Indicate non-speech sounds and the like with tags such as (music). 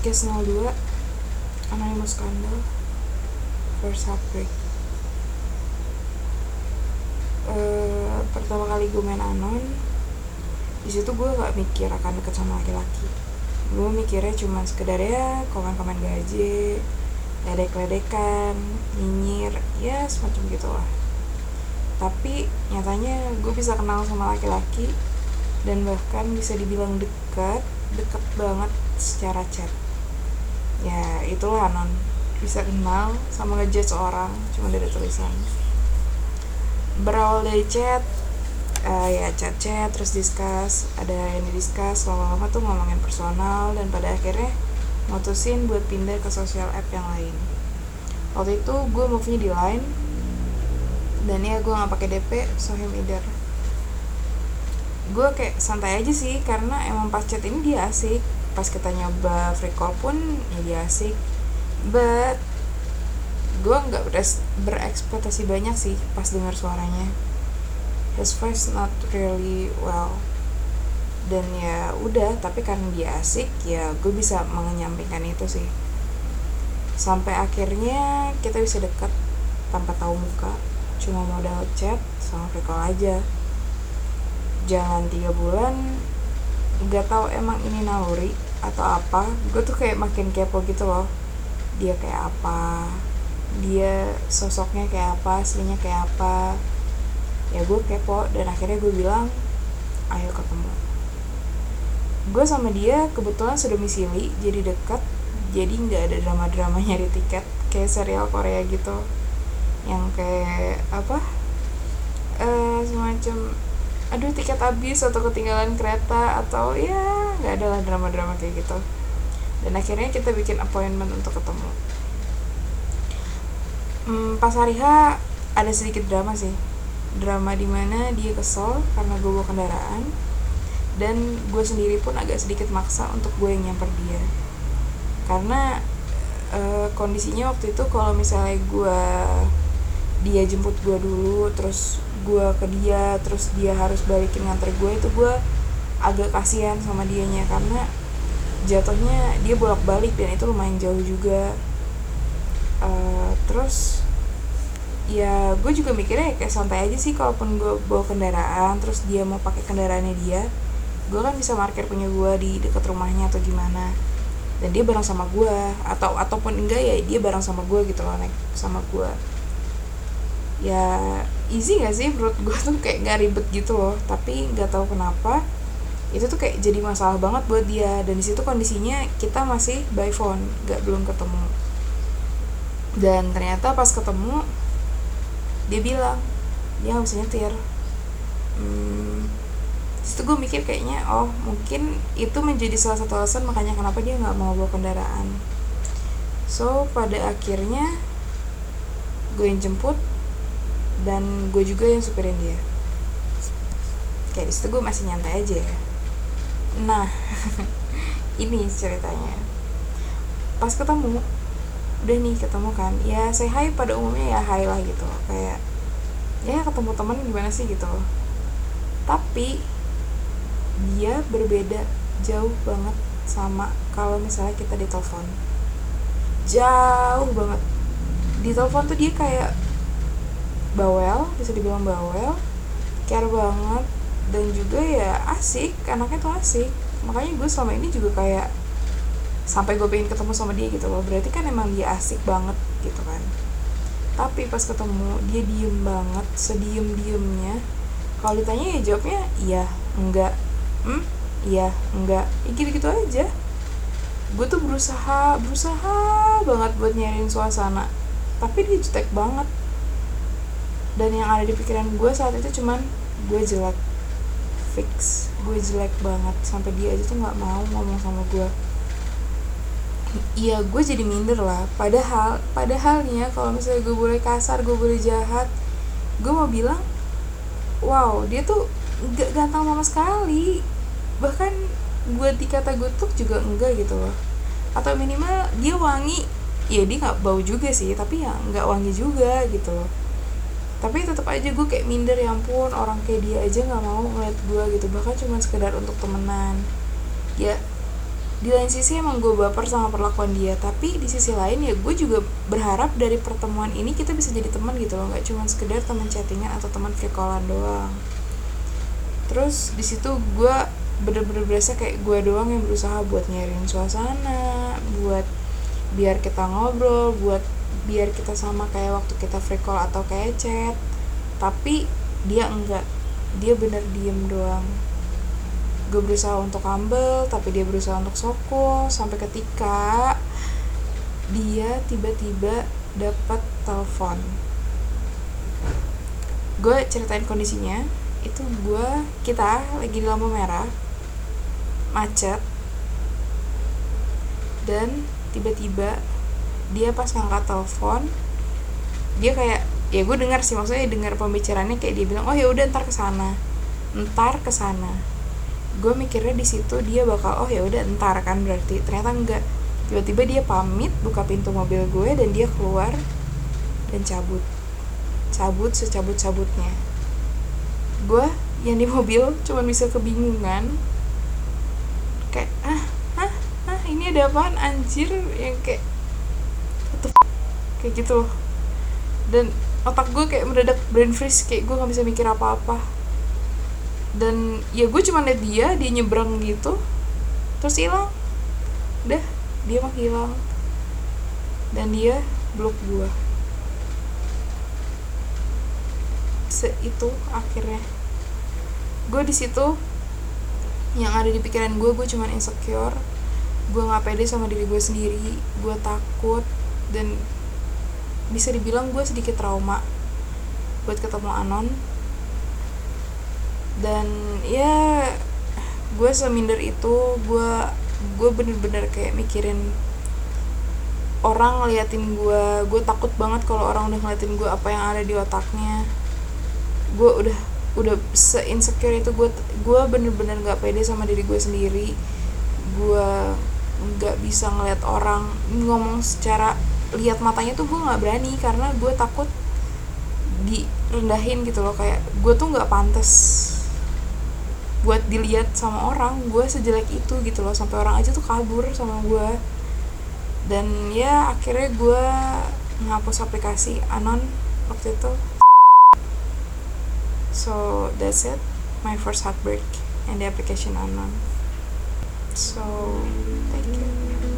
podcast 02 Anonymous Scandal. First Heartbreak. Uh, Pertama kali gue main Anon di situ gue gak mikir akan deket sama laki-laki. Gue mikirnya cuma sekedar ya komen-komen gaji ledek-ledekan nyinyir ya semacam gitulah. Tapi nyatanya gue bisa kenal sama laki-laki dan bahkan bisa dibilang dekat deket banget secara chat ya itulah non bisa kenal sama ngejudge orang cuma dari tulisan. Berawal dari chat uh, ya chat chat terus discuss ada yang di discuss lama-lama tuh ngomongin personal dan pada akhirnya mutusin buat pindah ke sosial app yang lain. Waktu itu gue move-nya di line dan ya gue nggak pakai DP so him either gue kayak santai aja sih karena emang pas chat ini dia asik pas kita nyoba free call pun ya dia asik but gue nggak berekspektasi banyak sih pas dengar suaranya. His voice not really well. Dan ya udah tapi karena dia asik ya gue bisa menyampaikan itu sih. Sampai akhirnya kita bisa dekat tanpa tahu muka cuma modal chat sama free call aja. Jangan tiga bulan nggak tahu emang ini naluri atau apa. Gue tuh kayak makin kepo gitu loh. Dia kayak apa? Dia sosoknya kayak apa? Aslinya kayak apa? Ya gue kepo dan akhirnya gue bilang ayo ketemu. Gue sama dia kebetulan sedomisili jadi dekat jadi nggak ada drama-drama (laughs) nyari tiket kayak serial Korea gitu. Yang kayak apa? Uh, semacam aduh tiket habis atau ketinggalan kereta atau ya nggak ada lah drama-drama kayak gitu. Dan akhirnya kita bikin appointment untuk ketemu. Hmm, pas hari H ada sedikit drama sih. Drama di mana dia kesel karena gue bawa kendaraan dan gue sendiri pun agak sedikit maksa untuk gue yang nyamper dia. Karena e, kondisinya waktu itu kalau misalnya gue dia jemput gue dulu terus gue ke dia terus dia harus balikin nganter gue itu gue agak kasihan sama dianya karena jatuhnya dia bolak balik dan itu lumayan jauh juga. Uh, terus ya gue juga mikirnya kayak santai aja sih kalaupun gue bawa kendaraan terus dia mau pakai kendaraannya dia gue kan bisa parkir punya gue di dekat rumahnya atau gimana. Dan dia bareng sama gue atau ataupun enggak ya dia bareng sama gue gitu loh naik sama gue ya easy gak sih? Menurut gue tuh kayak gak ribet gitu loh. Tapi nggak tahu kenapa itu tuh kayak jadi masalah banget buat dia. Dan di situ kondisinya kita masih by phone gak belum ketemu. Dan ternyata pas ketemu dia bilang dia nggak bisa nyetir. Hmm, situ gue mikir kayaknya oh mungkin itu menjadi salah satu alasan makanya kenapa dia nggak mau bawa kendaraan. So pada akhirnya gue yang jemput dan gue juga yang supirin dia. Kayak di situ gue masih nyantai aja ya. Nah (laughs) ini ceritanya. Pas ketemu udah nih ketemu kan ya saya hai pada umumnya ya hai lah gitu. Kayak ya ketemu teman gimana sih gitu. Tapi dia berbeda jauh banget sama kalau misalnya kita ditelepon. Jauh banget. Di telepon tuh dia kayak bawel bisa dibilang bawel care banget dan juga ya asik anaknya tuh asik. Makanya gue selama ini juga kayak sampai gue pengen ketemu sama dia gitu loh. Berarti kan emang dia asik banget gitu kan. Tapi pas ketemu dia diem banget sediem diemnya kalau ditanya ya jawabnya iya enggak. Hmm? Iya enggak. Ya gitu gitu aja. Gue tuh berusaha berusaha banget buat nyariin suasana. Tapi dia jutek banget dan yang ada di pikiran gue saat itu cuman gue jelek fix gue jelek banget. Sampai dia aja tuh nggak mau ngomong sama gue iya gue jadi minder lah. Padahal padahalnya kalau misalnya gue boleh kasar gue boleh jahat gue mau bilang wow dia tuh gak ganteng sama sekali. Bahkan gue dikata gutuk juga enggak gitu loh. Atau minimal dia wangi ya dia nggak bau juga sih tapi ya nggak wangi juga gitu loh tapi tetap aja gue kayak minder ya ampun orang kayak dia aja nggak mau ngeliat gue gitu. Bahkan cuma sekedar untuk temenan. Ya di lain sisi emang gue baper sama perlakuan dia. Tapi di sisi lain ya gue juga berharap dari pertemuan ini kita bisa jadi teman gitu loh. Nggak cuma sekedar teman chattingan atau teman free callan doang. Terus di situ gue bener-bener berasa kayak gue doang yang berusaha buat nyariin suasana buat biar kita ngobrol buat biar kita sama kayak waktu kita free call atau kayak chat. Tapi dia enggak. Dia bener diem doang. Gue berusaha untuk humble tapi dia berusaha untuk soko sampai ketika dia tiba-tiba dapat telepon. Gue ceritain kondisinya. Itu gue kita lagi di lampu merah macet dan tiba-tiba dia pas ngangkat telepon dia kayak ya gue dengar sih maksudnya dengar pembicaraannya kayak dia bilang oh ya udah ntar ke sana ntar ke sana gue mikirnya di situ dia bakal oh ya udah entar kan berarti. Ternyata enggak. Tiba-tiba dia pamit buka pintu mobil gue dan dia keluar dan cabut. Cabut secabut cabutnya gue yang di mobil cuman bisa kebingungan. Kayak ah ah ah ini ada apaan? Anjir yang kayak kayak gitu. Dan otak gue kayak mendadak brain freeze kayak gue nggak bisa mikir apa-apa. Dan ya gue cuma liat dia dia nyebrang gitu terus hilang. Udah dia mah hilang. Dan dia blok gue se itu akhirnya. Gue di situ yang ada di pikiran gue gue cuma insecure. Gue nggak pede sama diri gue sendiri. Gue takut. Dan bisa dibilang gue sedikit trauma buat ketemu Anon. Dan ya gue seminder itu gue gue bener-bener kayak mikirin orang ngeliatin gue gue takut banget kalau orang udah ngeliatin gue apa yang ada di otaknya. Gue udah udah se insecure itu gue gue bener-bener nggak pede sama diri gue sendiri. Gue nggak bisa ngeliat orang ngomong secara lihat matanya tuh gue nggak berani karena gue takut direndahin gitu loh. Kayak gue tuh nggak pantas buat dilihat sama orang. Gue sejelek itu gitu loh. Sampai orang aja tuh kabur sama gue dan ya akhirnya gue ngapus aplikasi anon waktu itu. So that's it. My first heartbreak and the application anon. So thank you